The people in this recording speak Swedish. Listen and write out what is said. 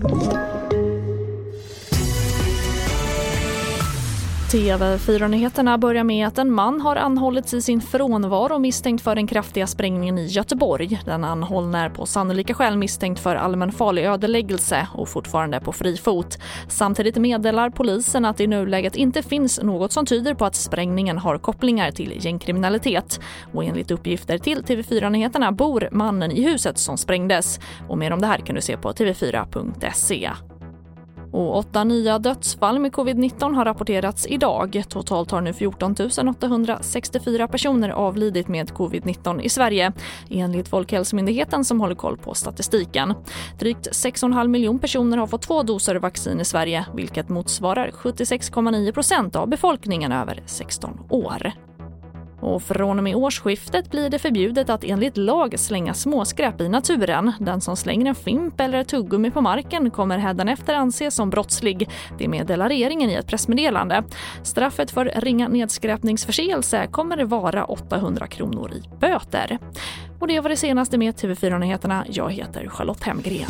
Thank you. TV4-nyheterna börjar med att en man har anhållits i sin frånvaro misstänkt för den kraftiga sprängningen i Göteborg. Den anhållne är på sannolika skäl misstänkt för allmänfarlig ödeläggelse och fortfarande på fri fot. Samtidigt meddelar polisen att det i nuläget inte finns något som tyder på att sprängningen har kopplingar till gängkriminalitet. Och enligt uppgifter till TV4-nyheterna bor mannen i huset som sprängdes. Och mer om det här kan du se på tv4.se. Och åtta nya dödsfall med covid-19 har rapporterats idag. Totalt har nu 14 864 personer avlidit med covid-19 i Sverige enligt Folkhälsomyndigheten som håller koll på statistiken. Drygt 6,5 miljoner personer har fått två doser vaccin i Sverige vilket motsvarar 76,9% av befolkningen över 16 år. Och från och med årsskiftet blir det förbjudet att enligt lag slänga småskräp i naturen. Den som slänger en fimp eller ett tuggummi på marken kommer hädanefter anses som brottslig. Det meddelar regeringen i ett pressmeddelande. Straffet för ringa nedskräpningsförseelse kommer vara 800 kronor i böter. Och det var det senaste med TV4 Nyheterna. Jag heter Charlotte Hemgren.